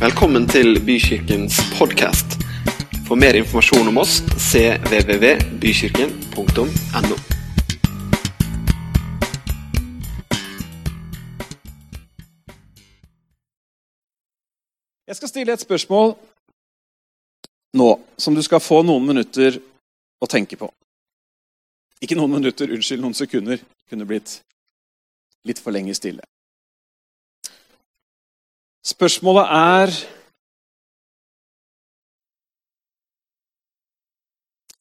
Velkommen til Bykirkens podkast. For mer informasjon om oss cvvvbykirken.no. Jeg skal stille et spørsmål nå som du skal få noen minutter å tenke på. Ikke noen minutter, unnskyld, noen sekunder. Kunne blitt litt for lenge stille. Spørsmålet er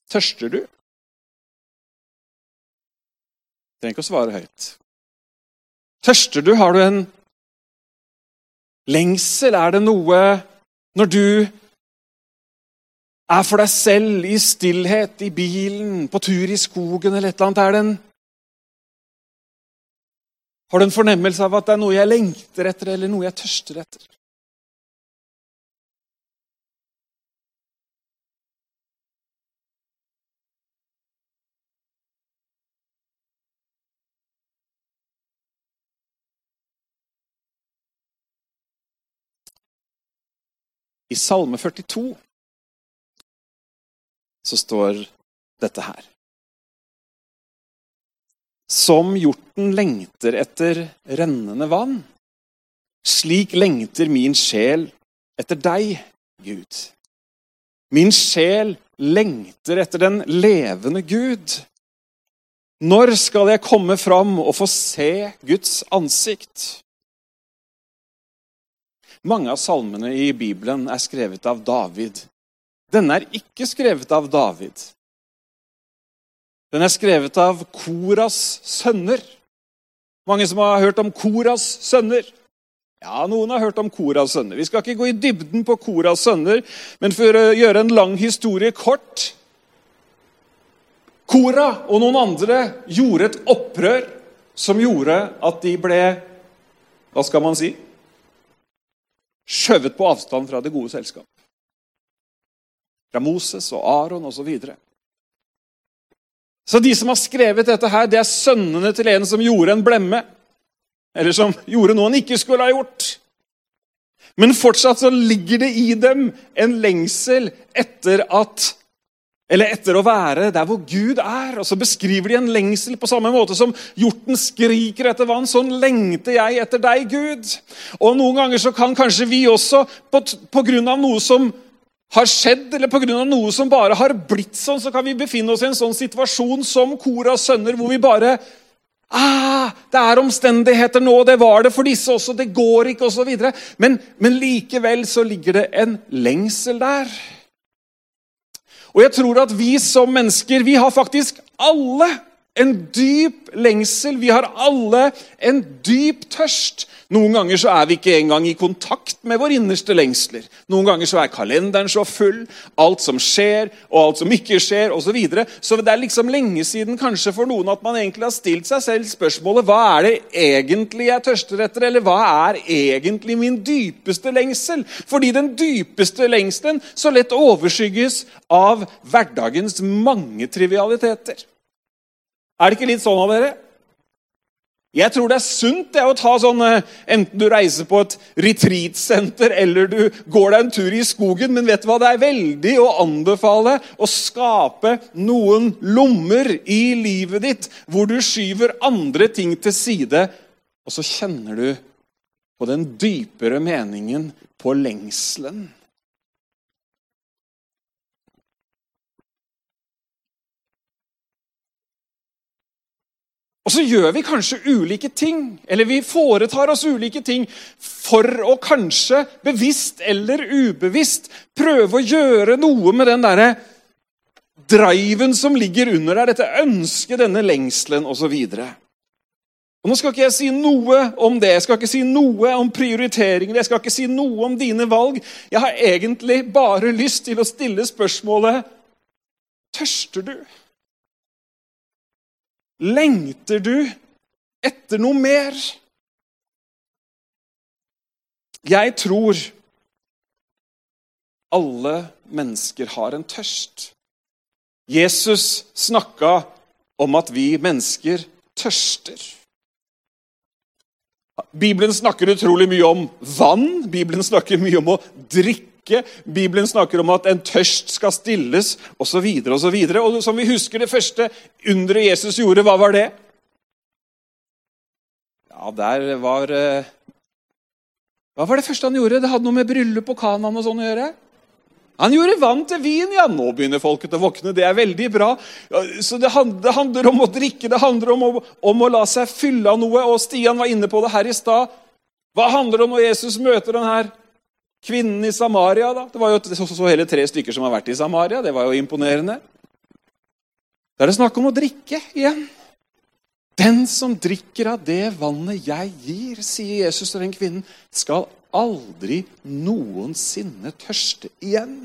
Tørster du? Trenger ikke å svare høyt. Tørster du? Har du en lengsel? Er det noe når du er for deg selv, i stillhet, i bilen, på tur i skogen eller et eller annet? Er det en Har du en fornemmelse av at det er noe jeg lengter etter, eller noe jeg tørster etter? I Salme 42 så står dette her. Som hjorten lengter etter rennende vann, slik lengter min sjel etter deg, Gud. Min sjel lengter etter den levende Gud. Når skal jeg komme fram og få se Guds ansikt? Mange av salmene i Bibelen er skrevet av David. Denne er ikke skrevet av David. Den er skrevet av Koras sønner. Mange som har hørt om Koras sønner? Ja, noen har hørt om Koras sønner. Vi skal ikke gå i dybden på Koras sønner, men for å gjøre en lang historie kort Kora og noen andre gjorde et opprør som gjorde at de ble Hva skal man si? skjøvet på avstand fra det gode selskap. Fra Moses og Aron osv. Så, de som har skrevet dette, her, det er sønnene til en som gjorde en blemme. Eller som gjorde noe han ikke skulle ha gjort. Men fortsatt så ligger det i dem en lengsel etter at eller etter å være der hvor Gud er. Og så beskriver de en lengsel på samme måte som hjorten skriker etter vann. Sånn lengter jeg etter deg, Gud. Og noen ganger så kan kanskje vi også, på, på grunn av noe som har skjedd, eller pga. noe som bare har blitt sånn, så kan vi befinne oss i en sånn situasjon som Koras sønner, hvor vi bare Ah, det er omstendigheter nå, det var det for disse også, det går ikke, osv. Men, men likevel så ligger det en lengsel der. Og jeg tror at vi som mennesker, vi har faktisk alle en dyp lengsel. Vi har alle en dyp tørst. Noen ganger så er vi ikke engang i kontakt med vår innerste lengsler. Noen ganger så er kalenderen så full, alt som skjer og alt som ikke skjer osv. Så, videre. så det er liksom lenge siden kanskje for noen at man egentlig har stilt seg selv spørsmålet hva er det egentlig jeg tørster etter, eller hva er egentlig min dypeste lengsel? Fordi den dypeste lengselen så lett overskygges av hverdagens mange trivialiteter. Er det ikke litt sånn av dere? Jeg tror det er sunt det å ta sånn, eh, enten du reiser på et retreatsenter eller du går deg en tur i skogen. Men vet du hva? det er veldig å anbefale å skape noen lommer i livet ditt hvor du skyver andre ting til side, og så kjenner du på den dypere meningen på lengselen. Og så gjør vi kanskje ulike ting, eller vi foretar oss ulike ting for å kanskje, bevisst eller ubevisst, prøve å gjøre noe med den derre driven som ligger under der, dette ønsket, denne lengselen osv. Nå skal ikke jeg si noe om det, jeg skal ikke si noe om prioriteringer, jeg skal ikke si noe om dine valg. Jeg har egentlig bare lyst til å stille spørsmålet Tørster du? Lengter du etter noe mer? Jeg tror alle mennesker har en tørst. Jesus snakka om at vi mennesker tørster. Bibelen snakker utrolig mye om vann. Bibelen snakker mye om å drikke. Bibelen snakker om at en tørst skal stilles, osv. videre Og og som vi husker, det første underet Jesus gjorde, hva var det? Ja, der var eh, Hva var det første han gjorde? Det hadde noe med bryllup og Kanan og sånn å gjøre. Han gjorde vann til vin. ja, Nå begynner folket å våkne. Det er veldig bra. Så Det handler om å drikke, det handler om å, om å la seg fylle av noe. og Stian var inne på det her i stad. Hva handler det om når Jesus møter denne kvinnen i Samaria? da? Det var jo så, så hele tre stykker som har vært i Samaria. Det var jo imponerende. Da er det snakk om å drikke igjen. Den som drikker av det vannet jeg gir, sier Jesus til den kvinnen, skal aldri noensinne tørste igjen.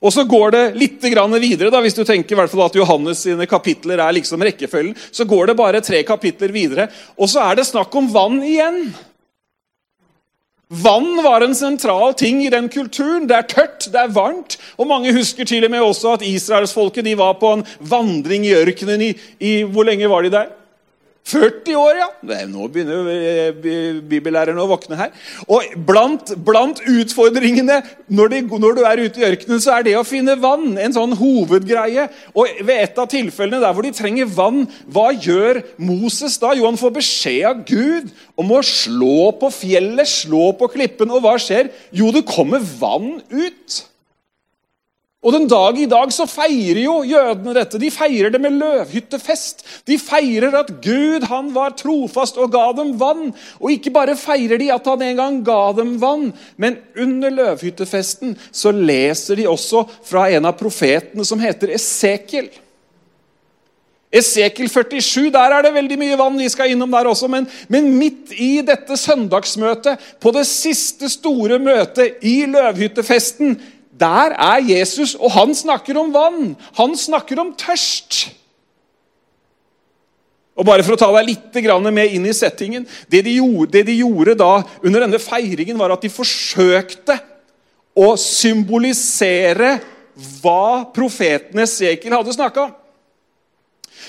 Og Så går det litt videre. da, Hvis du tenker i hvert fall at Johannes sine kapitler er liksom rekkefølgen, så går det bare tre kapitler videre, og så er det snakk om vann igjen. Vann var en sentral ting i den kulturen. Det er tørt, det er varmt. Og Mange husker til og med også at israelsfolket var på en vandring i ørkenen i, i Hvor lenge var de der? 40 år, ja! Nå begynner eh, bibellærerne å våkne her. Og blant, blant utfordringene når, de, når, du er ute i ørkenen, så er det å finne vann en sånn hovedgreie. Og ved et av tilfellene der hvor de trenger vann, hva gjør Moses da? Jo, han får beskjed av Gud om å slå på fjellet, slå på klippen. Og hva skjer? Jo, det kommer vann ut. Og den dag i dag så feirer jo jødene dette. De feirer det med løvhyttefest. De feirer at Gud han var trofast og ga dem vann. Og ikke bare feirer de at han en gang ga dem vann, men under løvhyttefesten så leser de også fra en av profetene som heter Esekiel. Esekiel 47, der er det veldig mye vann. Vi skal innom der også. Men, men midt i dette søndagsmøtet, på det siste store møtet i løvhyttefesten, der er Jesus, og han snakker om vann. Han snakker om tørst. Og bare For å ta deg litt med inn i settingen det de, gjorde, det de gjorde da under denne feiringen, var at de forsøkte å symbolisere hva profeten Esekiel hadde snakka om.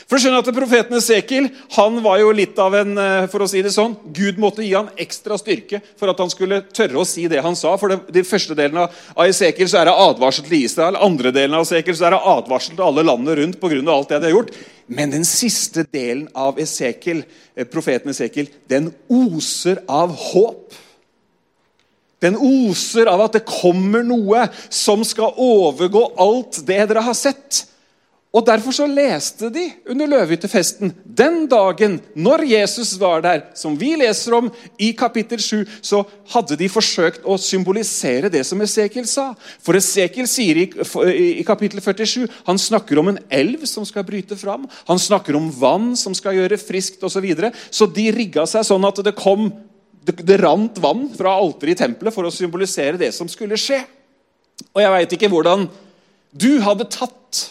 For å skjønne at Profeten Esekiel han var jo litt av en eh, for å si det sånn, Gud måtte gi han ekstra styrke for at han skulle tørre å si det han sa. For det, første delen av, Esekiel så er det advarsel til Israel. andre delen av Esekiel så er det advarsel til alle landene rundt på grunn av alt det de har gjort. Men den siste delen av Esekiel, eh, profeten Esekiel, den oser av håp. Den oser av at det kommer noe som skal overgå alt det dere har sett. Og Derfor så leste de under løvehyttefesten den dagen når Jesus var der, som vi leser om i kapittel 7, så hadde de forsøkt å symbolisere det som Esekiel sa. For Esekiel sier i, i kapittel 47 han snakker om en elv som skal bryte fram. Han snakker om vann som skal gjøre friskt osv. Så, videre. så de rigga seg sånn at det kom det, det rant vann fra alteret i tempelet for å symbolisere det som skulle skje. Og jeg veit ikke hvordan du hadde tatt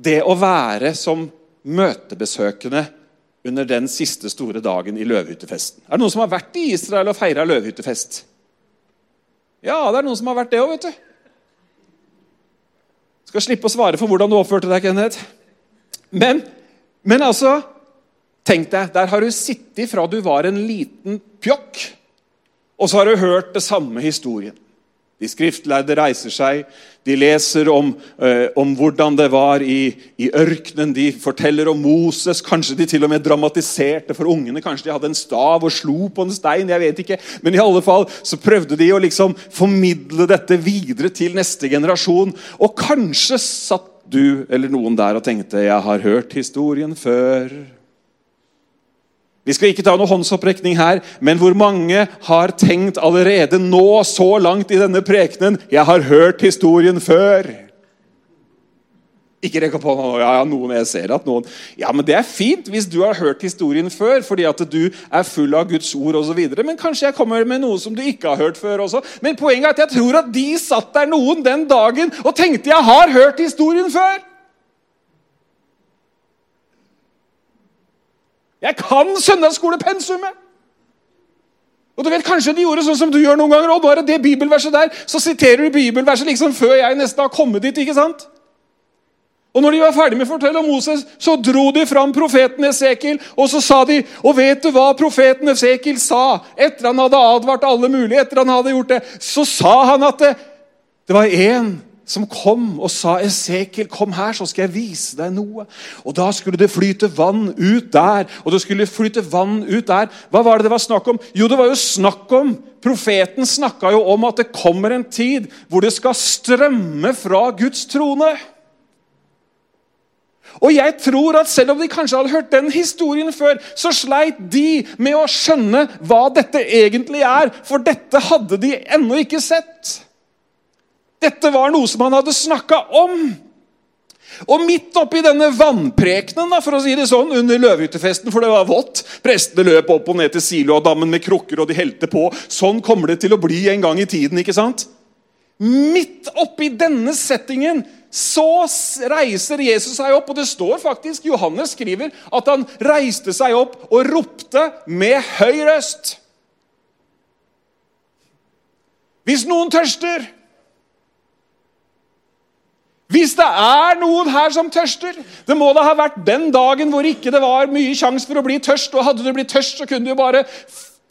det å være som møtebesøkende under den siste store dagen i løvhyttefesten. Er det noen som har vært i Israel og feira løvhyttefest? Ja, det er noen som har vært det òg, vet du. Skal slippe å svare for hvordan du oppførte deg, Kenneth. Men, men altså Tenk deg, der har du sittet fra du var en liten pjokk, og så har du hørt det samme historien. De skriftlærde reiser seg, de leser om, eh, om hvordan det var i, i, ørkenen. De forteller om Moses. Kanskje de til og med dramatiserte for ungene. Kanskje de hadde en stav og slo på en stein. jeg vet ikke. Men i alle fall så prøvde de å liksom formidle dette videre til neste generasjon. Og kanskje satt du eller noen der og tenkte 'Jeg har hørt historien før'. Vi skal ikke ta noe håndsopprekning her, men hvor mange har tenkt allerede nå, så langt i denne prekenen 'Jeg har hørt historien før'? Ikke rekk opp hånda. Ja, ja, noen jeg ser at noen Ja, men Det er fint hvis du har hørt historien før, fordi at du er full av Guds ord osv. Men kanskje jeg kommer med noe som du ikke har hørt før også. Men poenget er at jeg tror at de satt der noen den dagen og tenkte 'Jeg har hørt historien før'. Jeg kan søndagsskolepensumet! Og du vet, Kanskje de gjorde sånn som du gjør noen ganger. og bare det bibelverset der, Så siterer du bibelverset liksom før jeg nesten har kommet dit. ikke sant? Og når de var ferdig med å fortelle om Moses, så dro de fram profeten Esekiel. Og så sa de Og vet du hva profeten Esekiel sa? Etter han hadde advart alle mulige, etter han hadde gjort det, så sa han at det, det var én som kom og sa Esekiel, kom her, så skal jeg vise deg noe. Og Da skulle det flyte vann ut der, og det skulle flyte vann ut der. Hva var det det var snakk om? Jo, det var jo snakk om Profeten snakka jo om at det kommer en tid hvor det skal strømme fra Guds trone. Og jeg tror at Selv om de kanskje hadde hørt den historien før, så sleit de med å skjønne hva dette egentlig er, for dette hadde de ennå ikke sett. Dette var noe som han hadde snakka om. Og midt oppi denne vannprekenen for å si det sånn, under løvehyttefesten, for det var vått Prestene løp opp og ned til Siloadammen med krukker, og de helte på. Sånn kommer det til å bli en gang i tiden. ikke sant? Midt oppi denne settingen så reiser Jesus seg opp, og det står faktisk, Johannes skriver at han reiste seg opp og ropte med høy røst. Hvis noen tørster Hvis det er noen her som tørster Det må da ha vært den dagen hvor ikke det var mye sjanse for å bli tørst. Og hadde du blitt tørst, så kunne du bare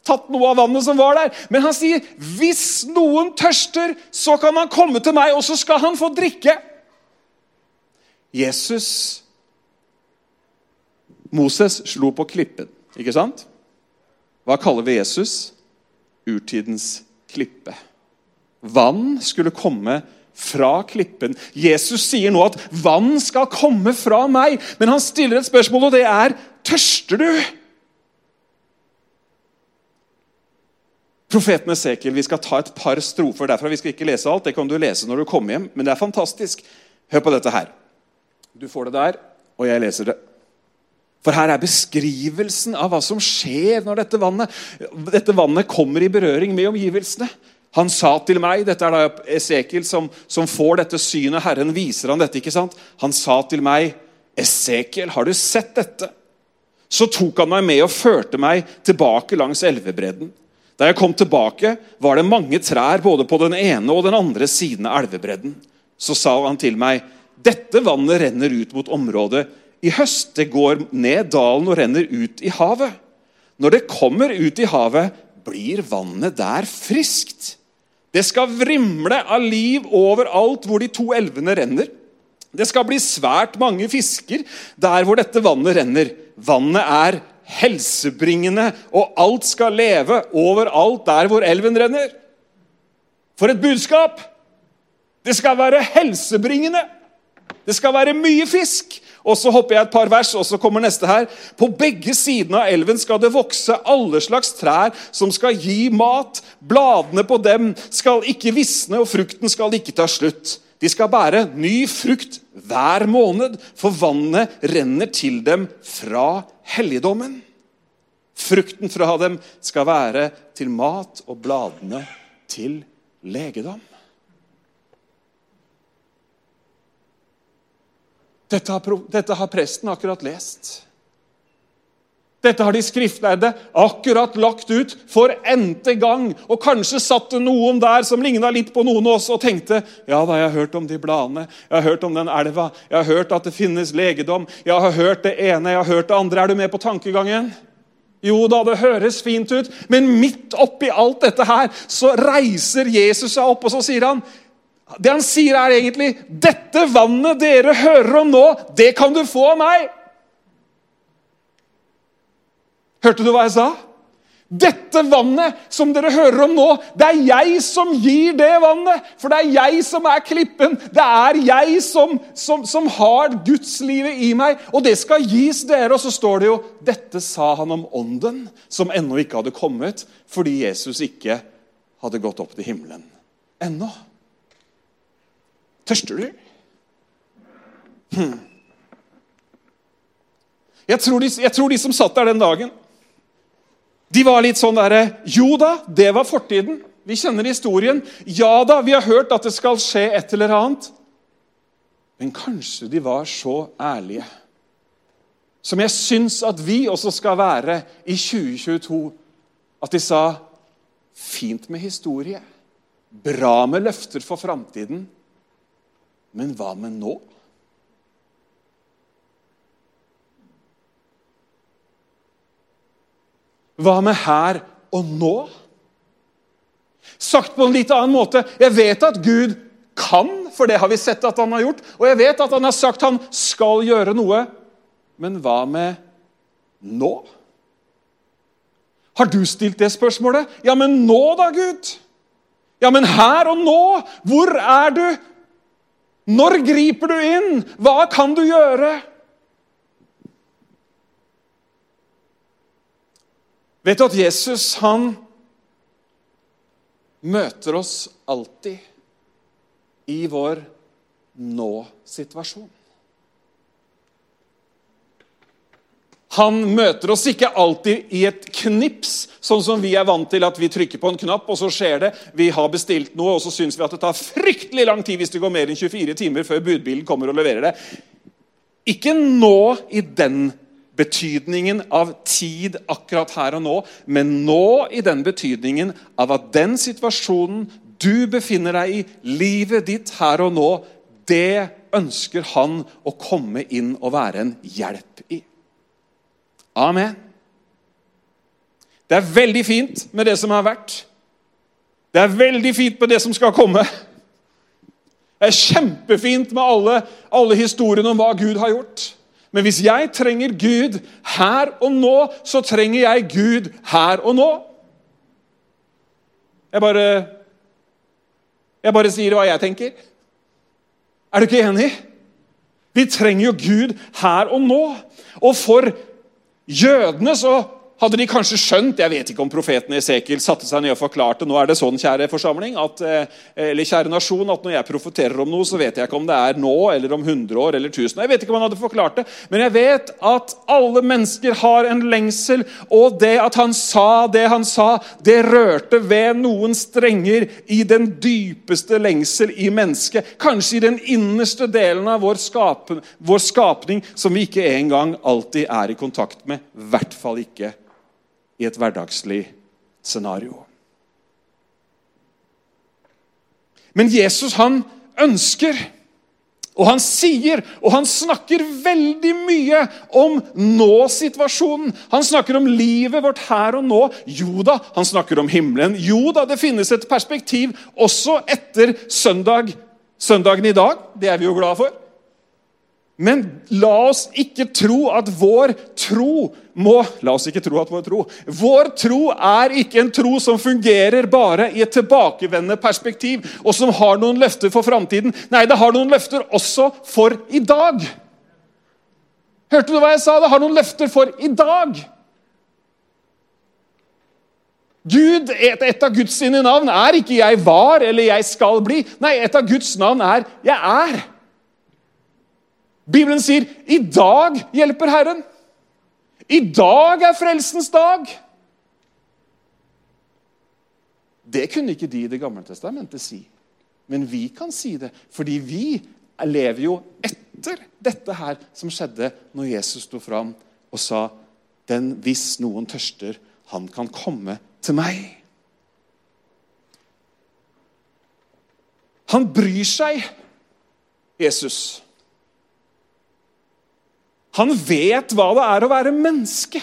tatt noe av vannet som var der. Men han sier, 'Hvis noen tørster, så kan han komme til meg, og så skal han få drikke.' Jesus Moses slo på klippen, ikke sant? Hva kaller vi Jesus? Urtidens klippe. Vann skulle komme fra klippen. Jesus sier nå at vann skal komme fra meg, men han stiller et spørsmål, og det er tørster du? Profeten Esekiel, Vi skal ta et par strofer derfra. Vi skal ikke lese alt, det kan du lese når du kommer hjem, men det er fantastisk. Hør på dette her. Du får det der, og jeg leser det. For her er beskrivelsen av hva som skjer når dette vannet, dette vannet kommer i berøring med omgivelsene. Han sa til meg Dette er da Esekiel som, som, får dette synet. Herren viser han dette. ikke sant? Han sa til meg, 'Esekiel, har du sett dette?' Så tok han meg med og førte meg tilbake langs elvebredden. Da jeg kom tilbake, var det mange trær både på den ene og den andre siden av elvebredden. Så sa han til meg, dette vannet renner ut mot området i høst. Det går ned dalen og renner ut i havet. Når det kommer ut i havet, blir vannet der friskt. Det skal vrimle av liv overalt hvor de to elvene renner. Det skal bli svært mange fisker der hvor dette vannet renner. Vannet er helsebringende, og alt skal leve overalt der hvor elven renner. For et budskap! Det skal være helsebringende. Det skal være mye fisk. Og så hopper jeg et par vers, og så kommer neste her. På begge sidene av elven skal det vokse alle slags trær som skal gi mat. Bladene på dem skal ikke visne, og frukten skal ikke ta slutt. De skal bære ny frukt hver måned, for vannet renner til dem fra helligdommen. Frukten fra dem skal være til mat, og bladene til legedom. Dette har, dette har presten akkurat lest. Dette har de skriftlærde akkurat lagt ut for n-te gang. Og kanskje satt det noen der som ligna litt på noen av oss og tenkte ja da, jeg har hørt om de bladene, jeg har hørt om den elva, jeg har hørt at det finnes legedom, jeg har hørt det ene, jeg har hørt det andre. Er du med på tankegangen? Jo da, det høres fint ut, men midt oppi alt dette her så reiser Jesus seg opp og så sier han, det han sier, er egentlig 'Dette vannet dere hører om nå, det kan du få av meg'. Hørte du hva jeg sa? Dette vannet som dere hører om nå, det er jeg som gir det vannet. For det er jeg som er klippen. Det er jeg som, som, som har gudslivet i meg. Og det skal gis dere. Og så står det jo Dette sa han om ånden, som ennå ikke hadde kommet, fordi Jesus ikke hadde gått opp til himmelen ennå. Tørster du? Hm. Jeg, tror de, jeg tror de som satt der den dagen, de var litt sånn derre Jo da, det var fortiden. Vi kjenner historien. Ja da, vi har hørt at det skal skje et eller annet. Men kanskje de var så ærlige, som jeg syns at vi også skal være i 2022, at de sa Fint med historie. Bra med løfter for framtiden. Men hva med nå? Hva med her og nå? Sagt på en litt annen måte jeg vet at Gud kan, for det har vi sett at han har gjort, og jeg vet at han har sagt han skal gjøre noe, men hva med nå? Har du stilt det spørsmålet? Ja, men nå da, Gud? Ja, men her og nå? Hvor er du? Når griper du inn? Hva kan du gjøre? Vet du at Jesus han møter oss alltid i vår nå-situasjon? Han møter oss ikke alltid i et knips, sånn som vi er vant til at vi trykker på en knapp, og så skjer det. Vi har bestilt noe, og så syns vi at det tar fryktelig lang tid hvis det går mer enn 24 timer før budbilen kommer og leverer det. Ikke nå i den betydningen av tid akkurat her og nå, men nå i den betydningen av at den situasjonen du befinner deg i, livet ditt her og nå, det ønsker han å komme inn og være en hjelp i. Amen. Det er veldig fint med det som har vært. Det er veldig fint med det som skal komme. Det er kjempefint med alle, alle historiene om hva Gud har gjort. Men hvis jeg trenger Gud her og nå, så trenger jeg Gud her og nå. Jeg bare Jeg bare sier hva jeg tenker. Er du ikke enig? Vi trenger jo Gud her og nå. Og for jødene så hadde de kanskje skjønt Jeg vet ikke om profeten Esekiel satte seg ned og forklarte nå er det sånn, kjære forsamling, at, eh, eller kjære nasjon, at når jeg profeterer om noe, så vet jeg ikke om det er nå eller om 100 år eller 1000 Jeg vet ikke om han hadde forklart det, men jeg vet at alle mennesker har en lengsel. Og det at han sa det han sa, det rørte ved noen strenger i den dypeste lengsel i mennesket. Kanskje i den innerste delen av vår, skap, vår skapning som vi ikke engang alltid er i kontakt med. I hvert fall ikke i et hverdagslig scenario. Men Jesus han ønsker, og han sier, og han snakker veldig mye om nå-situasjonen. Han snakker om livet vårt her og nå. Jo da, han snakker om himmelen. Jo da, det finnes et perspektiv også etter søndag, søndagen i dag. Det er vi jo glad for. Men la oss ikke tro at vår tro må La oss ikke tro at vår tro Vår tro er ikke en tro som fungerer bare i et tilbakevendende perspektiv, og som har noen løfter for framtiden. Nei, det har noen løfter også for i dag. Hørte du hva jeg sa? Det har noen løfter for i dag. Gud, et, et av Guds sine navn er ikke 'jeg var' eller 'jeg skal bli'. Nei, et av Guds navn er 'jeg er'. Bibelen sier 'i dag hjelper Herren'. I dag er frelsens dag. Det kunne ikke de i Det gamle testamentet si. Men vi kan si det, fordi vi lever jo etter dette her som skjedde når Jesus sto fram og sa den hvis noen tørster, han kan komme til meg. Han bryr seg, Jesus. Han vet hva det er å være menneske.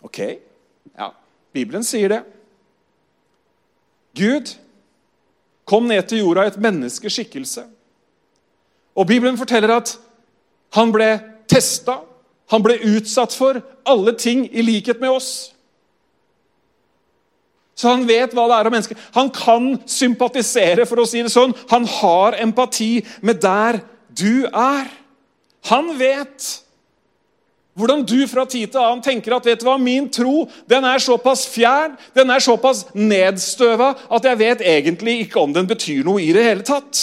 Ok, ja, Bibelen sier det. Gud kom ned til jorda i et menneskeskikkelse. Og Bibelen forteller at han ble testa, han ble utsatt for alle ting i likhet med oss. Så han vet hva det er om menneske. Han kan sympatisere, for å si det sånn. Han har empati med der du er. Han vet hvordan du fra tid til annen tenker at vet du hva, min tro den er såpass fjern, den er såpass nedstøva, at jeg vet egentlig ikke om den betyr noe i det hele tatt.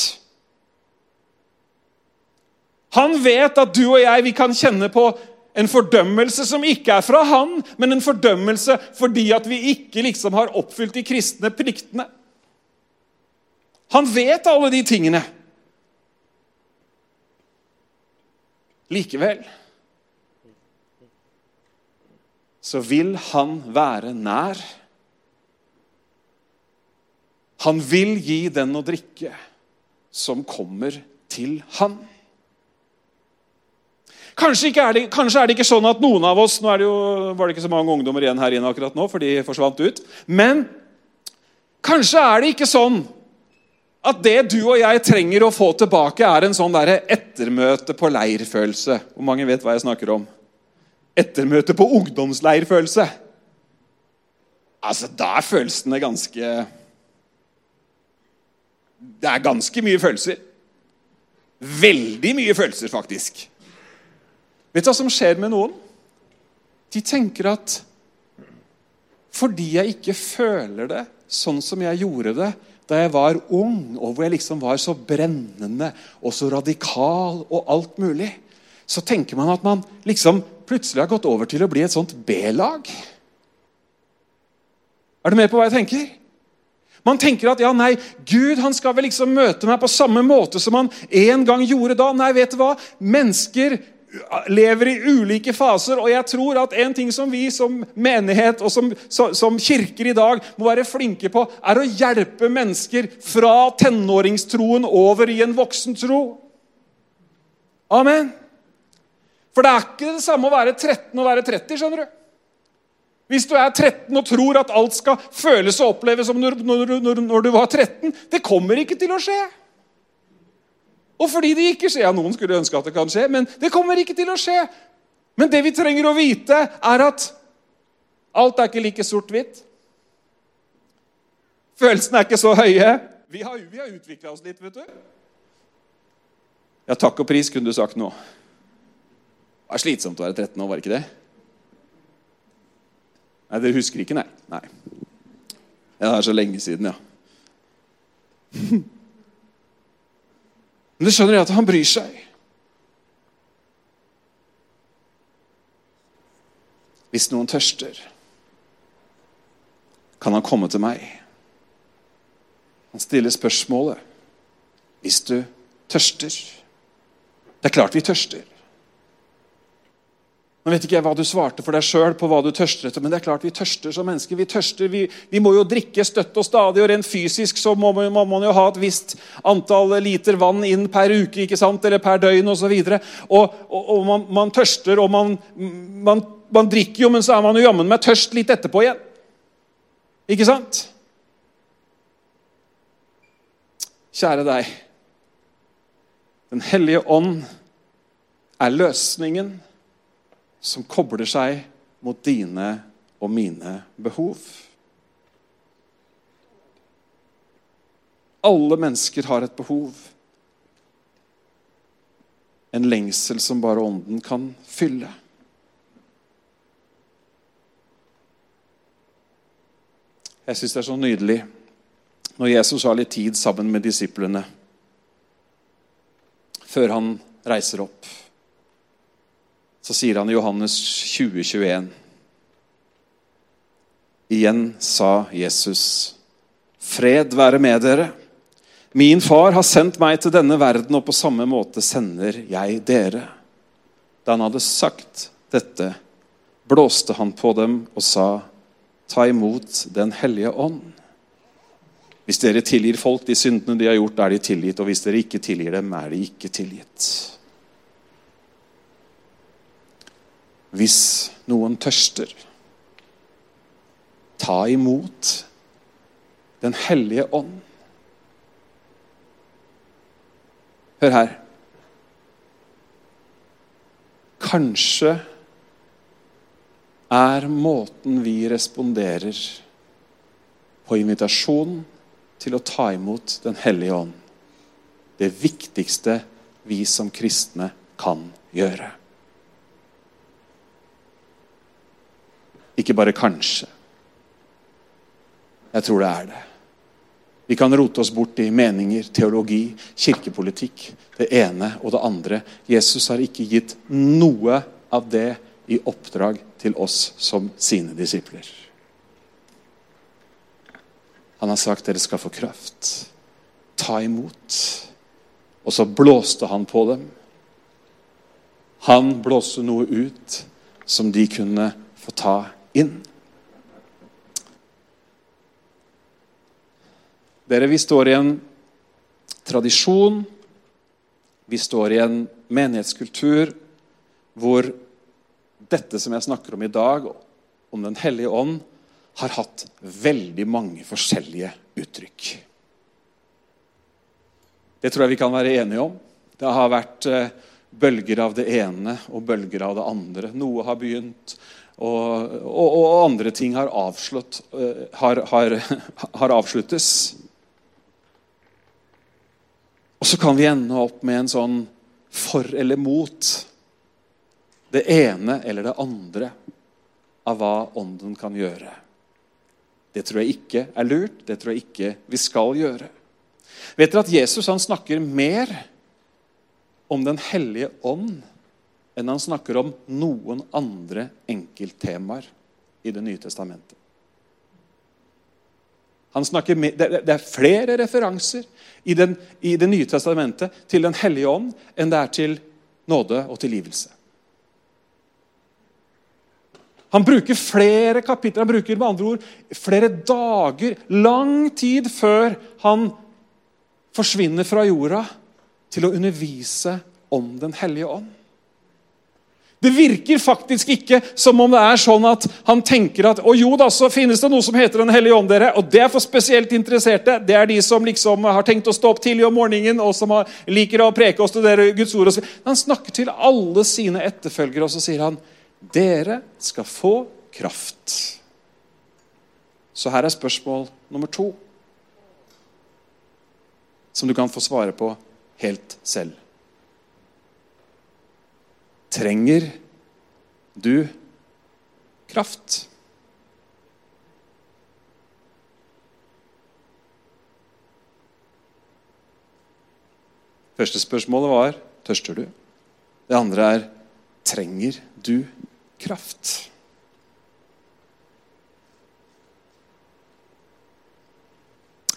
Han vet at du og jeg vi kan kjenne på en fordømmelse som ikke er fra han, men en fordømmelse fordi at vi ikke liksom har oppfylt de kristne pliktene. Han vet alle de tingene. Likevel så vil han være nær. Han vil gi den å drikke som kommer til han. Kanskje, er det, kanskje, er det, ikke sånn at noen av oss Nå det jo, var det ikke så mange ungdommer igjen her inne akkurat nå, for de forsvant ut. Men kanskje er det ikke sånn at det du og jeg trenger å få tilbake, er en sånn der ettermøte på leirfølelse. Hvor mange vet hva jeg snakker om? Ettermøte på ungdomsleirfølelse. Altså, da er følelsene ganske Det er ganske mye følelser. Veldig mye følelser, faktisk. Vet du hva som skjer med noen? De tenker at fordi jeg ikke føler det sånn som jeg gjorde det da jeg var ung, og hvor jeg liksom var så brennende og så radikal og alt mulig, så tenker man at man liksom plutselig har gått over til å bli et sånt B-lag. Er du med på hva jeg tenker? Man tenker at ja, nei, Gud han skal vel liksom møte meg på samme måte som han en gang gjorde da. Nei, vet du hva? Mennesker lever i ulike faser, og jeg tror at en ting som vi som menighet og som, som, kirker i dag må være flinke på, er å hjelpe mennesker fra tenåringstroen over i en voksen tro. Amen. For det er ikke det samme å være 13 og være 30. skjønner du. Hvis du er 13 og tror at alt skal føles og oppleves som når, når, når, når du var 13 Det kommer ikke til å skje. Og fordi det ikke skjer, ja, Noen skulle ønske at det kan skje, men det kommer ikke til å skje. Men det vi trenger å vite, er at alt er ikke like sort-hvitt. Følelsene er ikke så høye. Vi har, vi har utvikla oss litt, vet du. Ja, takk og pris, kunne du sagt nå. Det var slitsomt å være 13 år, var det ikke det? Nei, dere husker ikke, nei? Nei. Ja, det er så lenge siden, ja. Men det skjønner at han bryr seg. Hvis noen tørster, kan han komme til meg. Han stiller spørsmålet hvis du tørster. Det er klart vi tørster. Nå vet ikke jeg hva du svarte for deg sjøl på hva du tørster etter, men det er klart vi tørster som mennesker. Vi tørster, vi, vi må jo drikke støtt og stadig, og rent fysisk så må, må, man jo ha et visst antall liter vann inn per uke ikke sant? eller per døgn osv. Og, og, og, og man, man, tørster, og man, man, man, drikker jo, men så er man jo jammen meg tørst litt etterpå igjen. Ikke sant? Kjære deg. Den hellige ånd er løsningen som kobler seg mot dine og mine behov. Alle mennesker har et behov. En lengsel som bare Ånden kan fylle. Jeg syns det er så nydelig når Jesus har litt tid sammen med disiplene før han reiser opp så sier han i Johannes 2021 Igjen sa Jesus, 'Fred være med dere.' Min far har sendt meg til denne verden, og på samme måte sender jeg dere. Da han hadde sagt dette, blåste han på dem og sa, Ta imot Den hellige ånd. Hvis dere tilgir folk de syndene de har gjort, er de tilgitt. Og hvis dere ikke tilgir dem, er de ikke tilgitt. Hvis noen tørster, ta imot Den hellige ånd. Hør her. Kanskje er måten vi responderer på invitasjonen til å ta imot Den hellige ånd, det viktigste vi som kristne kan gjøre. Ikke bare kanskje. Jeg tror det er det. Vi kan rote oss bort i meninger, teologi, kirkepolitikk, det ene og det andre. Jesus har ikke gitt noe av det i oppdrag til oss som sine disipler. Han har sagt dere skal få kraft. Ta imot. Og så blåste han på dem. Han blåste noe ut som de kunne få ta imot inn. Dere, vi står i en tradisjon, vi står i en menighetskultur hvor dette som jeg snakker om i dag, om Den hellige ånd, har hatt veldig mange forskjellige uttrykk. Det tror jeg vi kan være enige om. Det har vært eh, bølger av det ene og bølger av det andre. Noe har begynt, og, og, og andre ting har, avslått, eh, har, har, har avsluttes. Og så kan vi ende opp med en sånn for eller mot. Det ene eller det andre av hva Ånden kan gjøre. Det tror jeg ikke er lurt. Det tror jeg ikke vi skal gjøre. Vet dere at Jesus snakker mer om Den hellige ånd enn han snakker om noen andre enkelttemaer i Det nye testamentet? Med, det er flere referanser i, den, i Det nye testamentet til Den hellige ånd enn det er til nåde og tilgivelse. Han bruker flere kapitler, han bruker med andre ord flere dager, lang tid før han forsvinner fra jorda, til å undervise om Den hellige ånd. Det virker faktisk ikke som om det er sånn at han tenker at å jo da, så finnes det noe som heter Den hellige ånd, dere, og det er for spesielt interesserte. Det er de som liksom har tenkt å stå opp tidlig om morgenen og som har, liker å preke og studere Guds ord. Og Han snakker til alle sine etterfølgere, og så sier han dere skal få kraft. Så her er spørsmål nummer to, som du kan få svare på helt selv. Trenger du kraft? Første spørsmålet var tørster du. Det andre er trenger du kraft?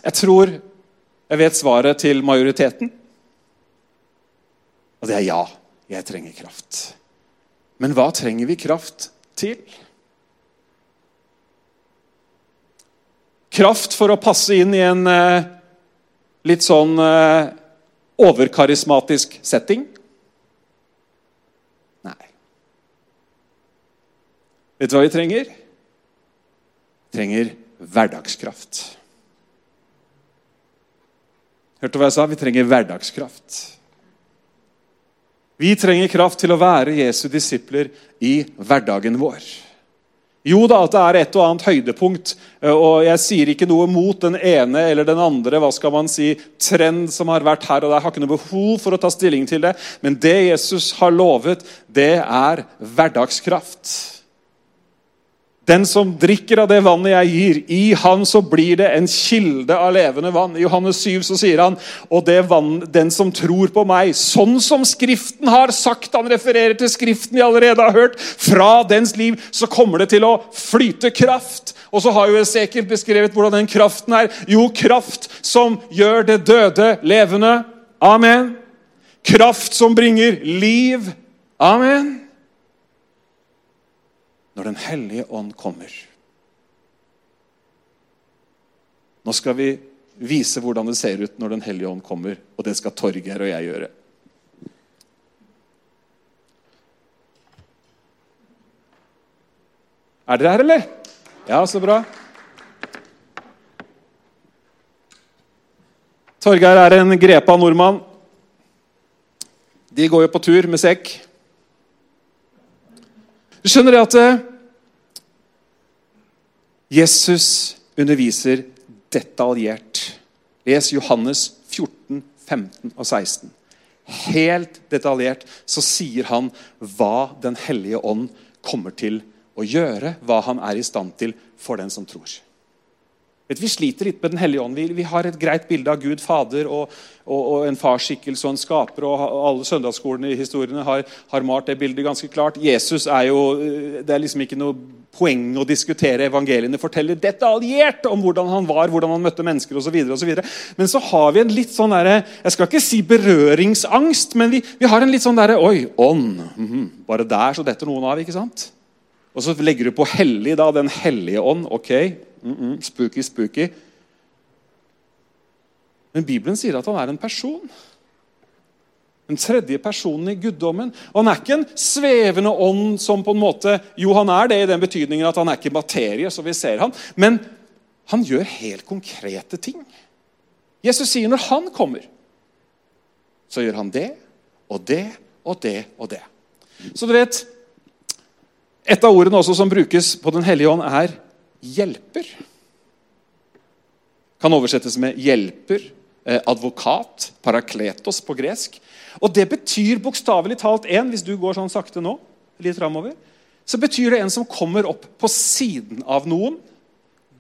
Jeg tror jeg vet svaret til majoriteten. Og det er ja. Jeg trenger kraft. Men hva trenger vi kraft til? Kraft for å passe inn i en eh, litt sånn eh, overkarismatisk setting? Nei. Vet du hva vi trenger? Vi trenger hverdagskraft. Hørte du hva jeg sa? Vi trenger hverdagskraft. Vi trenger kraft til å være Jesu disipler i hverdagen vår. Jo da, at det er et og annet høydepunkt. Eh, og Jeg sier ikke noe mot den ene eller den andre hva skal man si, trend som har vært her. og Jeg har ikke noe behov for å ta stilling til det. Men det Jesus har lovet, det er hverdagskraft. Den som drikker av det vannet jeg gir, i han så blir det en kilde av levende vann. I Johannes 7 så sier han og det vann, den som tror på meg, sånn som Skriften har sagt Han refererer til Skriften vi allerede har hørt. Fra dens liv så kommer det til å flyte kraft. Og så har jo Esekiel beskrevet hvordan den kraften er. Jo, kraft som gjør det døde levende. Amen. Kraft som bringer liv. Amen når Den hellige ånd kommer. Nå skal vi vise hvordan det ser ut når Den hellige ånd kommer, og det skal Torgeir og jeg gjøre. Er dere her, eller? Ja, så bra. Torgeir er en grepa nordmann. De går jo på tur med sekk. Du skjønner det at eh, Jesus underviser detaljert. Les Johannes 14, 15 og 16. Helt detaljert så sier han hva Den hellige ånd kommer til å gjøre, hva han er i stand til for den som tror. Vi sliter litt med Den hellige ånd. Vi, vi, har et greit bilde av Gud Fader og, og, og en farsskikkelse og en skaper. og Alle søndagsskolene i historiene har, har, malt det bildet ganske klart. Jesus er jo, Det er liksom ikke noe poeng å diskutere. Evangeliene forteller detaljert om hvordan han var, hvordan han møtte mennesker osv. Men så har vi en litt sånn der, jeg skal ikke si berøringsangst, men vi, vi har en litt sånn derre Oi, ånd. Mm -hmm. Bare der så detter noen av. ikke sant? Og så legger du på hellig, da, Den hellige ånd. Ok, mm -mm, spooky, spooky. Men Bibelen sier at han er en person. Den tredje personen i guddommen. Og Han er ikke en svevende ånd som på en måte Jo, han er det i den betydningen at han er ikke materie, så vi ser han, men han gjør helt konkrete ting. Jesus sier når han kommer, så gjør han det og det og det og det. Så du vet Et av ordene også som brukes på Den hellige ånd, er 'hjelper'. Kan oversettes med 'hjelper', eh, 'advokat', 'parakletos' på gresk. Og Det betyr bokstavelig talt en, hvis du går sånn sakte nå, litt framover, så betyr det en som kommer opp på siden av noen,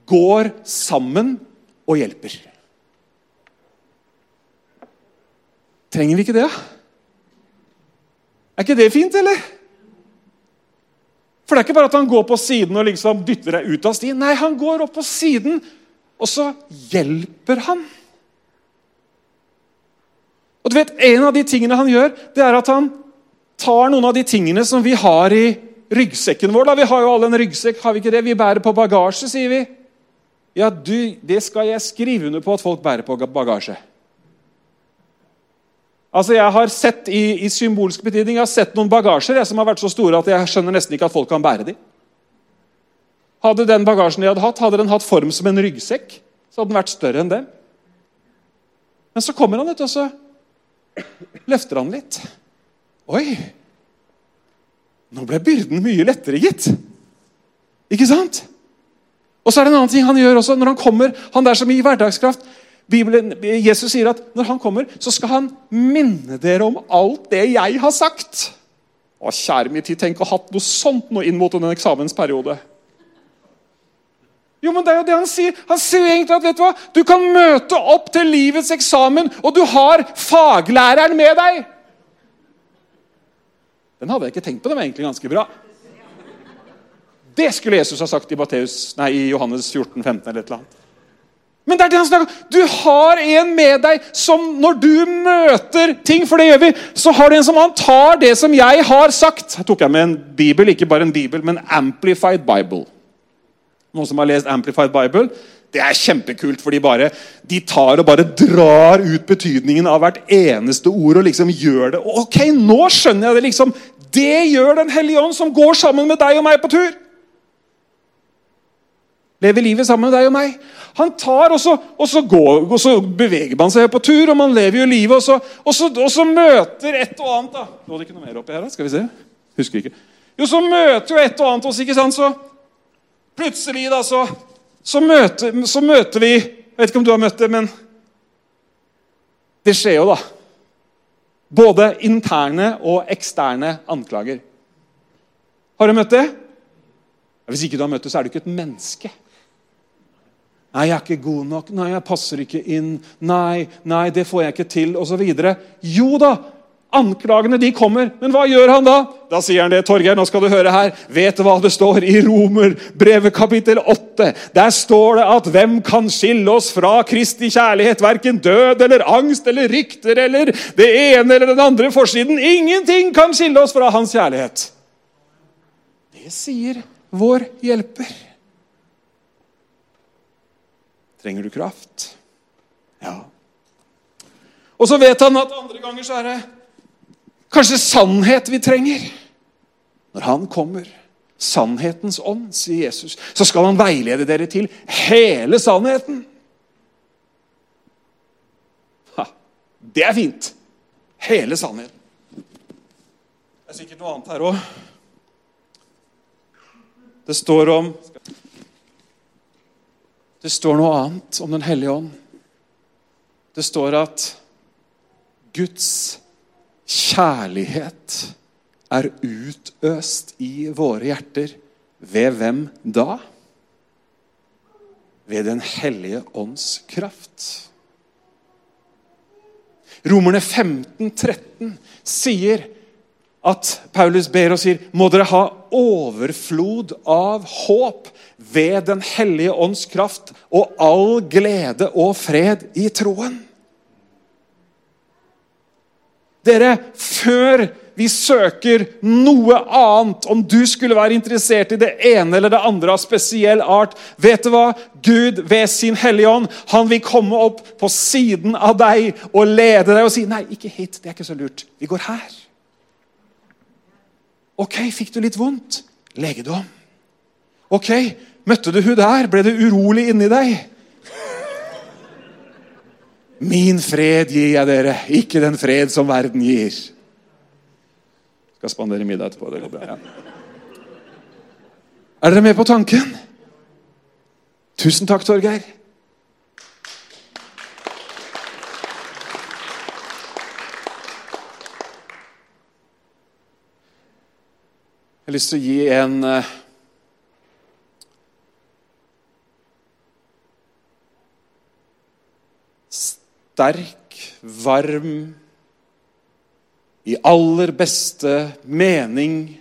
går sammen og hjelper. Trenger vi ikke det? Er ikke det fint, eller? For det er ikke bare at han går på siden og liksom dytter deg ut av stien. Nei, han går opp på siden, og så hjelper han. Og du vet, En av de tingene han gjør, det er at han tar noen av de tingene som vi har i ryggsekken vår. Da. Vi har jo alle en ryggsekk, har vi ikke det? Vi bærer på bagasje, sier vi. Ja, du, det skal jeg skrive under på at folk bærer på bagasje. Altså, Jeg har sett i, i symbolsk betydning, jeg har sett noen bagasjer jeg, som har vært så store at jeg skjønner nesten ikke at folk kan bære dem. Hadde den bagasjen de hadde hatt, hadde den hatt form som en ryggsekk, så hadde den vært større enn det. Men så kommer han ut, og så løfter han litt. Oi! Nå ble byrden mye lettere, gitt. Ikke sant? Og så er det en annen ting han gjør også. Når han kommer, han der som i hverdagskraft Bibelen, Jesus sier at når han kommer, så skal han minne dere om alt det jeg har sagt. Å, kjære min tid, tenk å ha hatt noe sånt nå inn mot en eksamensperiode. Jo, men det er jo det Han sier Han sier egentlig at vet du hva, du kan møte opp til livets eksamen, og du har faglæreren med deg. Den hadde jeg ikke tenkt på. Den var egentlig ganske bra. Det skulle Jesus ha sagt i, Matteus, nei, i Johannes 14, 15 eller et eller annet. Men det er det han snakker om. Du har en med deg som når du møter ting, for det gjør vi, så har du en som han tar det som jeg har sagt. Her tok jeg med en bibel, ikke bare en bibel, men Amplified Bible. Noen som har lest Amplified Bible? Det er kjempekult, for de, bare, de tar og bare drar ut betydningen av hvert eneste ord og liksom gjør det. Ok, nå skjønner jeg det! liksom. Det gjør Den hellige ånd, som går sammen med deg og meg på tur. Lever livet sammen med deg og meg. Han tar, og så, og så, går, og så beveger man seg på tur, og man lever jo livet. Og så, og så, og så møter et og annet da. Lå det ikke noe mer oppi her? da? Skal vi se. Husker ikke. Jo, så møter jo et og annet oss, ikke sant? Så plutselig, da, så, så, møter, så møter vi Jeg vet ikke om du har møtt det, men det skjer jo, da. Både interne og eksterne anklager. Har du møtt det? Hvis ikke du har møtt det, så er du ikke et menneske. Nei, jeg er ikke god nok. Nei, jeg passer ikke inn. Nei, nei, det får jeg ikke til, osv. Jo da, anklagene de kommer. Men hva gjør han da? Da sier han det, Torgeir, nå skal du høre her. Vet du hva det står i Romer, brevet kapittel 8? Der står det at hvem kan skille oss fra Kristi kjærlighet? Verken død eller angst eller rykter eller det ene eller den andre forsiden. Ingenting kan skille oss fra hans kjærlighet. Det sier vår hjelper. Trenger du kraft? Ja. Og så vet han at andre ganger så er det kanskje sannhet vi trenger. Når han kommer, sannhetens ånd, sier Jesus, så skal han veilede dere til hele sannheten. Ha, det er fint. Hele sannheten. Det er sikkert noe annet her òg. Det står om det står noe annet om Den hellige ånd. Det står at Guds kjærlighet er utøst i våre hjerter. Ved hvem da? Ved Den hellige ånds kraft. Romerne 15, 13 sier at Paulus ber og sier må dere ha overflod av håp ved Den hellige ånds kraft og all glede og fred i troen. Dere, før vi søker noe annet, om du skulle være interessert i det ene eller det andre av spesiell art Vet du hva? Gud ved sin Hellige Ånd han vil komme opp på siden av deg og lede deg og si nei, ikke hit, det er ikke så lurt. Vi går her. Ok, fikk du litt vondt? Legedom. Ok, møtte du hun der? Ble du urolig inni deg? Min fred gir jeg dere, ikke den fred som verden gir. Skal spandere middag etterpå. Det går bra. Ja. Er dere med på tanken? Tusen takk, Torgeir. Jeg har lyst til å gi en eh, sterk, varm, i aller beste mening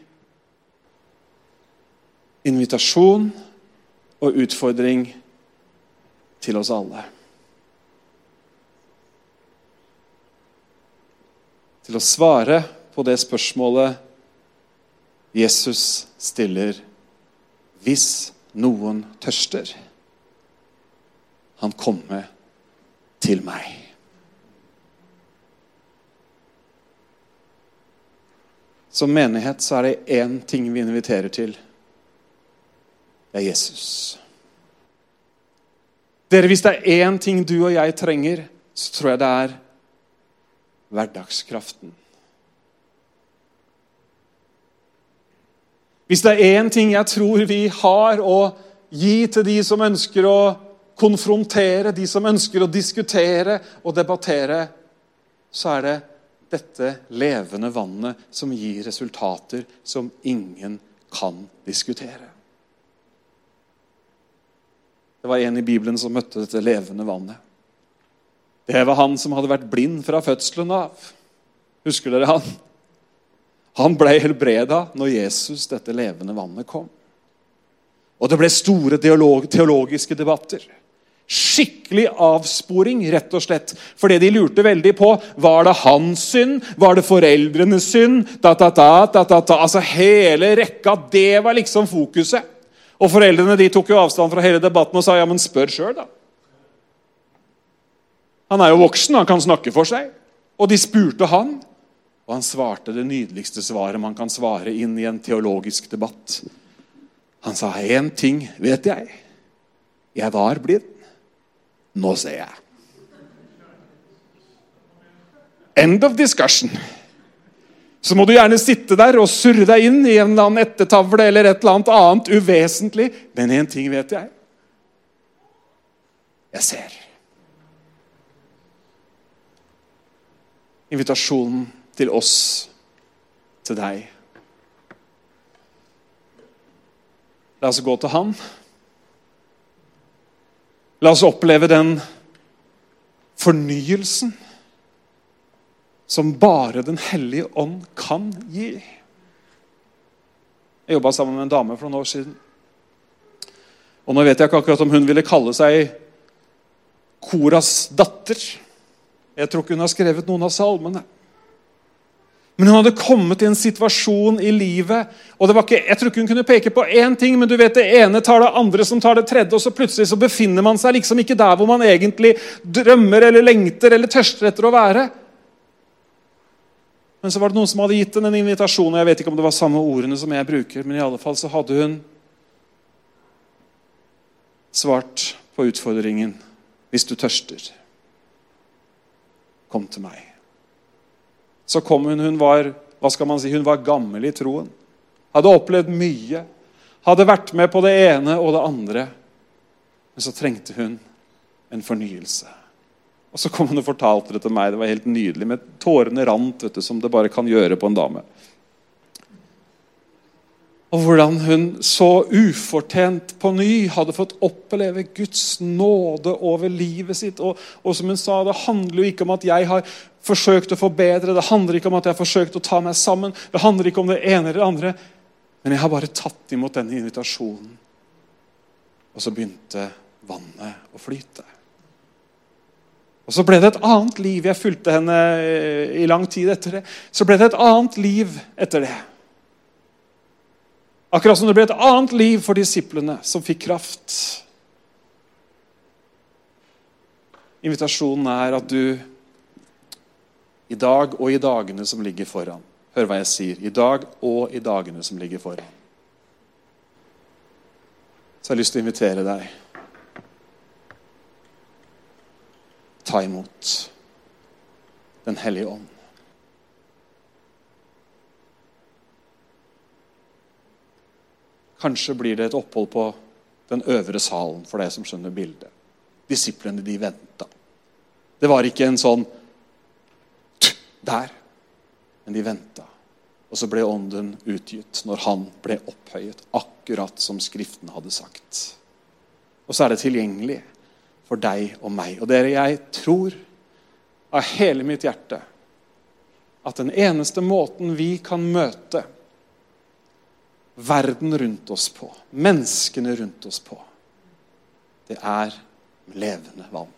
invitasjon og utfordring til oss alle. Til å svare på det spørsmålet Jesus stiller hvis noen tørster. Han komme til meg. Som menighet så er det én ting vi inviterer til. Det er Jesus. Dere, Hvis det er én ting du og jeg trenger, så tror jeg det er hverdagskraften. Hvis det er én ting jeg tror vi har å gi til de som ønsker å konfrontere, de som ønsker å diskutere og debattere, så er det dette levende vannet som gir resultater som ingen kan diskutere. Det var en i Bibelen som møtte dette levende vannet. Det var han som hadde vært blind fra fødselen av. Husker dere han? Han ble helbreda når Jesus, dette levende vannet, kom. Og det ble store teologiske debatter. Skikkelig avsporing, rett og slett. For det de lurte veldig på, var det hans synd? Var det foreldrenes synd? Da, da, da, da, da. Altså Hele rekka. Det var liksom fokuset. Og Foreldrene de tok jo avstand fra hele debatten og sa ja, men spør sjøl, da. Han er jo voksen, han kan snakke for seg. Og de spurte han, og han svarte det nydeligste svaret man kan svare inn i en teologisk debatt. Han sa én ting vet jeg. Jeg var blind. Nå ser jeg. End of discussion. Så må du gjerne sitte der og surre deg inn i en eller annen ettertavle eller et eller annet annet uvesentlig. Men én ting vet jeg. Jeg ser. Invitasjonen til oss, til deg. La oss gå til Han. La oss oppleve den fornyelsen som bare Den hellige ånd kan gi. Jeg jobba sammen med en dame for noen år siden. Og Nå vet jeg ikke akkurat om hun ville kalle seg Koras datter. Jeg tror ikke hun har skrevet noen av salmene. Men hun hadde kommet i en situasjon i livet og det var ikke, Jeg tror ikke hun kunne peke på én ting, men du vet det ene tar det andre som tar det tredje, og så plutselig så befinner man seg liksom ikke der hvor man egentlig drømmer eller lengter eller tørster etter å være. Men så var det noen som hadde gitt henne en invitasjon. og Jeg vet ikke om det var samme ordene som jeg bruker, men i alle fall så hadde hun svart på utfordringen. Hvis du tørster, kom til meg. Så kom hun. Hun var hva skal man si, hun var gammel i troen. Hadde opplevd mye. Hadde vært med på det ene og det andre. Men så trengte hun en fornyelse. Og Så kom hun og fortalte det til meg. Det var helt nydelig. Med tårene rant, vet du, som det bare kan gjøre på en dame. Og hvordan hun så ufortjent på ny hadde fått oppleve Guds nåde over livet sitt. Og, og, som hun sa, det handler jo ikke om at jeg har forsøkt å forbedre, det handler ikke om at jeg har forsøkt å ta meg sammen, det handler ikke om det ene eller det andre. Men jeg har bare tatt imot denne invitasjonen. Og så begynte vannet å flyte. Og så ble det et annet liv. Jeg fulgte henne eh, i lang tid etter det. Så ble det et annet liv etter det. Akkurat som det ble et annet liv for disiplene, som fikk kraft. Invitasjonen er at du i dag og i dagene som ligger foran Hør hva jeg sier. I dag og i dagene som ligger foran. Så jeg har lyst til å invitere deg ta imot Den hellige ånd. Kanskje blir det et opphold på den øvre salen for deg som skjønner bildet. Disiplene, de venta. Det var ikke en sånn der, men de venta. Og så ble ånden utgitt når han ble opphøyet, akkurat som Skriften hadde sagt. Og så er det tilgjengelig for deg og meg. Og dere, jeg tror av hele mitt hjerte at den eneste måten vi kan møte verden rundt oss på, menneskene rundt oss på, det er levende vann.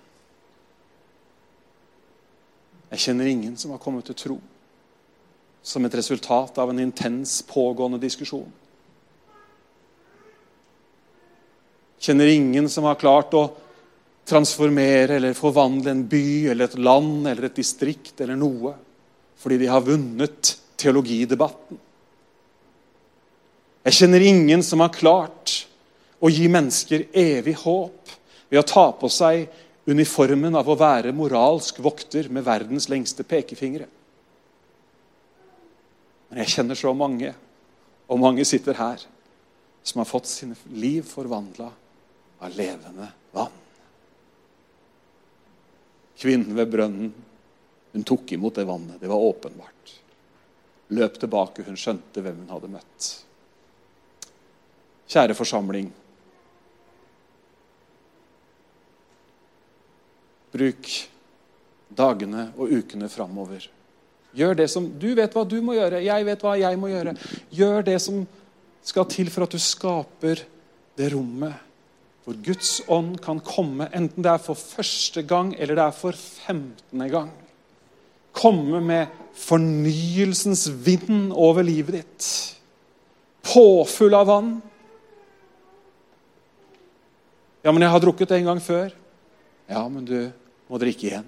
Jeg kjenner ingen som har kommet til tro som et resultat av en intens, pågående diskusjon. Kjenner ingen som har klart å transformere eller forvandle en by eller et land eller et distrikt eller noe fordi de har vunnet teologidebatten. Jeg kjenner ingen som har klart å gi mennesker evig håp ved å ta på seg uniformen av å være moralsk vokter med verdens lengste pekefingre. Men jeg kjenner så mange, og mange sitter her, som har fått sine liv forvandla av levende vann. Kvinnen ved brønnen hun tok imot det vannet. Det var åpenbart. Løp tilbake. Hun skjønte hvem hun hadde møtt. Kjære forsamling. Bruk dagene og ukene framover. Gjør det som Du vet hva du må gjøre. Jeg vet hva jeg må gjøre. Gjør det som skal til for at du skaper det rommet hvor Guds ånd kan komme, enten det er for første gang eller det er for femtende gang. Komme med fornyelsens vind over livet ditt. Påfull av vann. Ja, men jeg har drukket en gang før. Ja, men du må drikke igjen.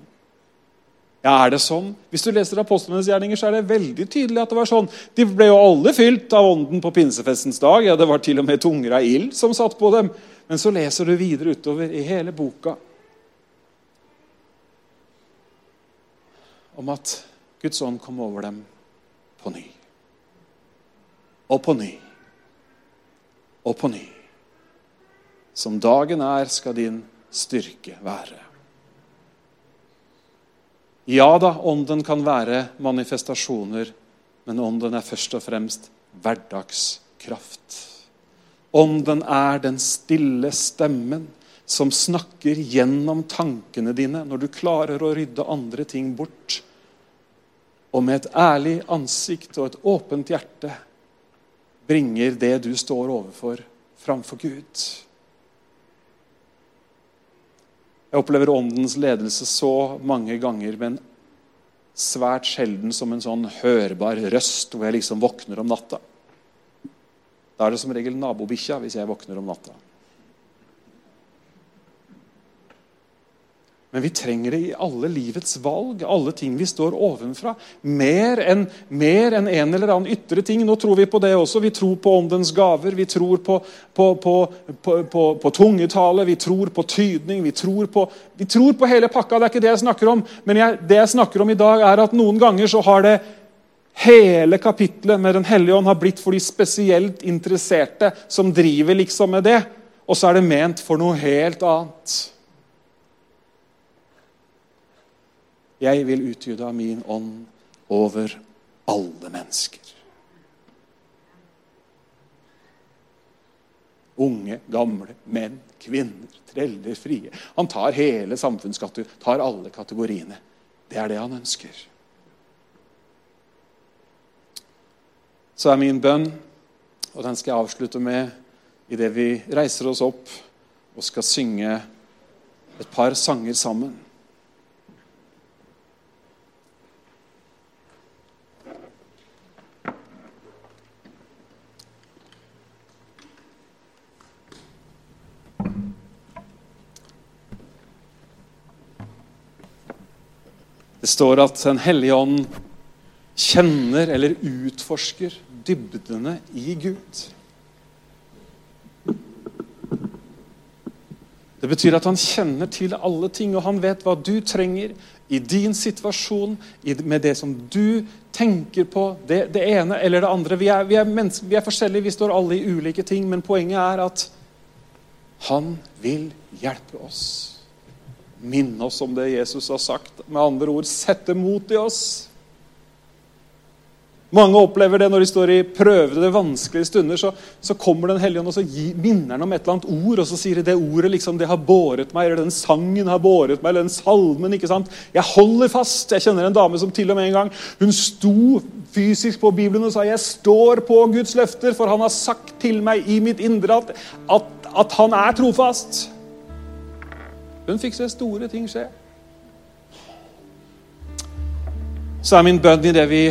Ja, er det sånn? Hvis du leser apostlenes gjerninger, så er det veldig tydelig at det var sånn. De ble jo alle fylt av ånden på pinsefestens dag. Ja, Det var til og med tunger av ild som satt på dem. Men så leser du videre utover i hele boka om at Guds ånd kom over dem på ny. Og på ny. Og på ny. Som dagen er, skal din styrke være. Ja da, ånden kan være manifestasjoner, men ånden er først og fremst hverdagskraft. Ånden er den stille stemmen som snakker gjennom tankene dine når du klarer å rydde andre ting bort. Og med et ærlig ansikt og et åpent hjerte bringer det du står overfor, framfor Gud. Jeg opplever Åndens ledelse så mange ganger, men svært sjelden som en sånn hørbar røst hvor jeg liksom våkner om natta. Da er det som regel nabobikkja hvis jeg våkner om natta. Men vi trenger det i alle livets valg, alle ting vi står ovenfra. Mer enn en, en eller annen ytre ting. Nå tror vi på det også. Vi tror på åndens gaver, vi tror på, på, på, på tungetale, vi tror på tydning. Vi tror på, vi tror på hele pakka. Det er ikke det jeg snakker om. Men jeg, det jeg snakker om i dag, er at noen ganger så har det Hele kapitlet med Den hellige ånd har blitt for de spesielt interesserte, som driver liksom med det. Og så er det ment for noe helt annet. Jeg vil utgyde av min ånd over alle mennesker. Unge, gamle, menn, kvinner, treller, frie. Han tar hele samfunnskategorien, tar alle kategoriene. Det er det han ønsker. så er min bønn, og den skal jeg avslutte med idet vi reiser oss opp og skal synge et par sanger sammen. Står at Den hellige ånd kjenner eller utforsker dybdene i Gud. Det betyr at han kjenner til alle ting, og han vet hva du trenger i din situasjon, med det som du tenker på, det, det ene eller det andre. Vi er, vi, er vi er, forskjellige, vi står alle i ulike ting, men poenget er at han vil hjelpe oss. Minne oss om det Jesus har sagt. Med andre ord, sette mot i oss. Mange opplever det når de står i prøvede, vanskelige stunder. Så, så kommer Den hellige ånd og så minner den om et eller annet ord, og så sier de det ordet liksom, det har båret meg, eller den sangen har båret meg, eller den salmen. ikke sant? Jeg holder fast. Jeg kjenner en dame som til og med en gang hun sto fysisk på Bibelen og sa jeg står på Guds løfter, for han har sagt til meg i mitt indre at, at, at han er trofast. Hun fikk se store ting skje. Så er min bønn i det vi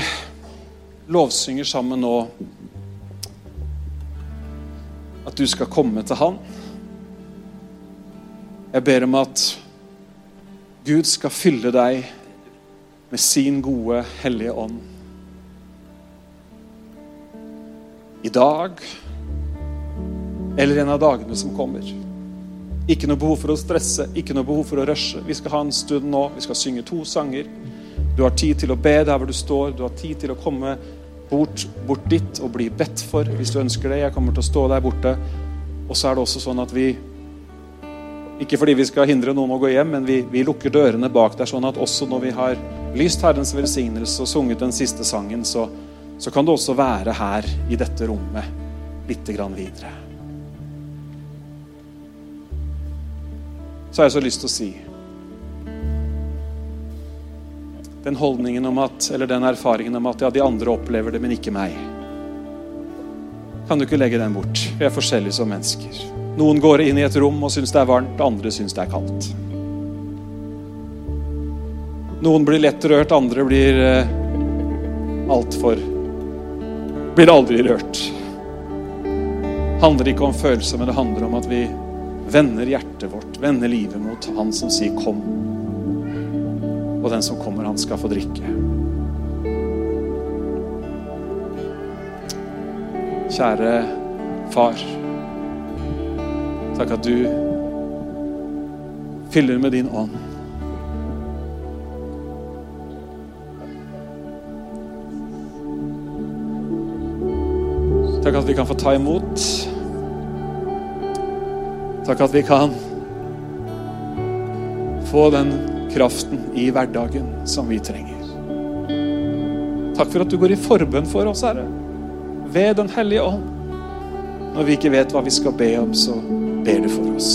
lovsynger sammen nå at du skal komme til Han. Jeg ber om at Gud skal fylle deg med sin gode, hellige ånd. I dag eller en av dagene som kommer. Ikke noe behov for å stresse, ikke noe behov for å rushe. Vi skal ha en stund nå. Vi skal synge to sanger. Du har tid til å be der hvor du står. Du har tid til å komme bort, bort dit og bli bedt for hvis du ønsker det. Jeg kommer til å stå der borte. Og så er det også sånn at vi Ikke fordi vi skal hindre noen å gå hjem, men vi, vi lukker dørene bak der, sånn at også når vi har lyst Herrens velsignelse og sunget den siste sangen, så, så kan du også være her i dette rommet litt grann videre. Så har jeg så lyst til å si den holdningen om at, eller den erfaringen om at ja, de andre opplever det, men ikke meg. Kan du ikke legge den bort? Vi er forskjellige som mennesker. Noen går inn i et rom og syns det er varmt, andre syns det er kaldt. Noen blir lett rørt, andre blir eh, altfor Blir aldri rørt. Handler ikke om følelser, men det handler om at vi vender hjertet vårt, vender livet mot Han som sier 'kom' og den som kommer, han skal få drikke. Kjære far. Takk at du fyller med din ånd. Takk at vi kan få ta imot. Takk at vi kan få den kraften i hverdagen som vi trenger. Takk for at du går i forbønn for oss, Herre, ved Den hellige ånd. Når vi ikke vet hva vi skal be om, så ber du for oss.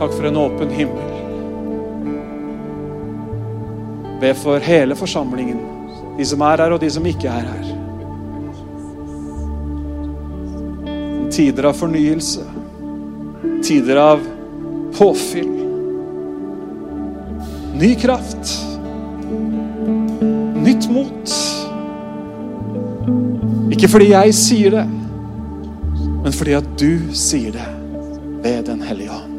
Takk for en åpen himmel. Be for hele forsamlingen, de som er her, og de som ikke er her. Tider av fornyelse, tider av påfyll. Ny kraft. Nytt mot. Ikke fordi jeg sier det, men fordi at du sier det ved Den hellige ånd.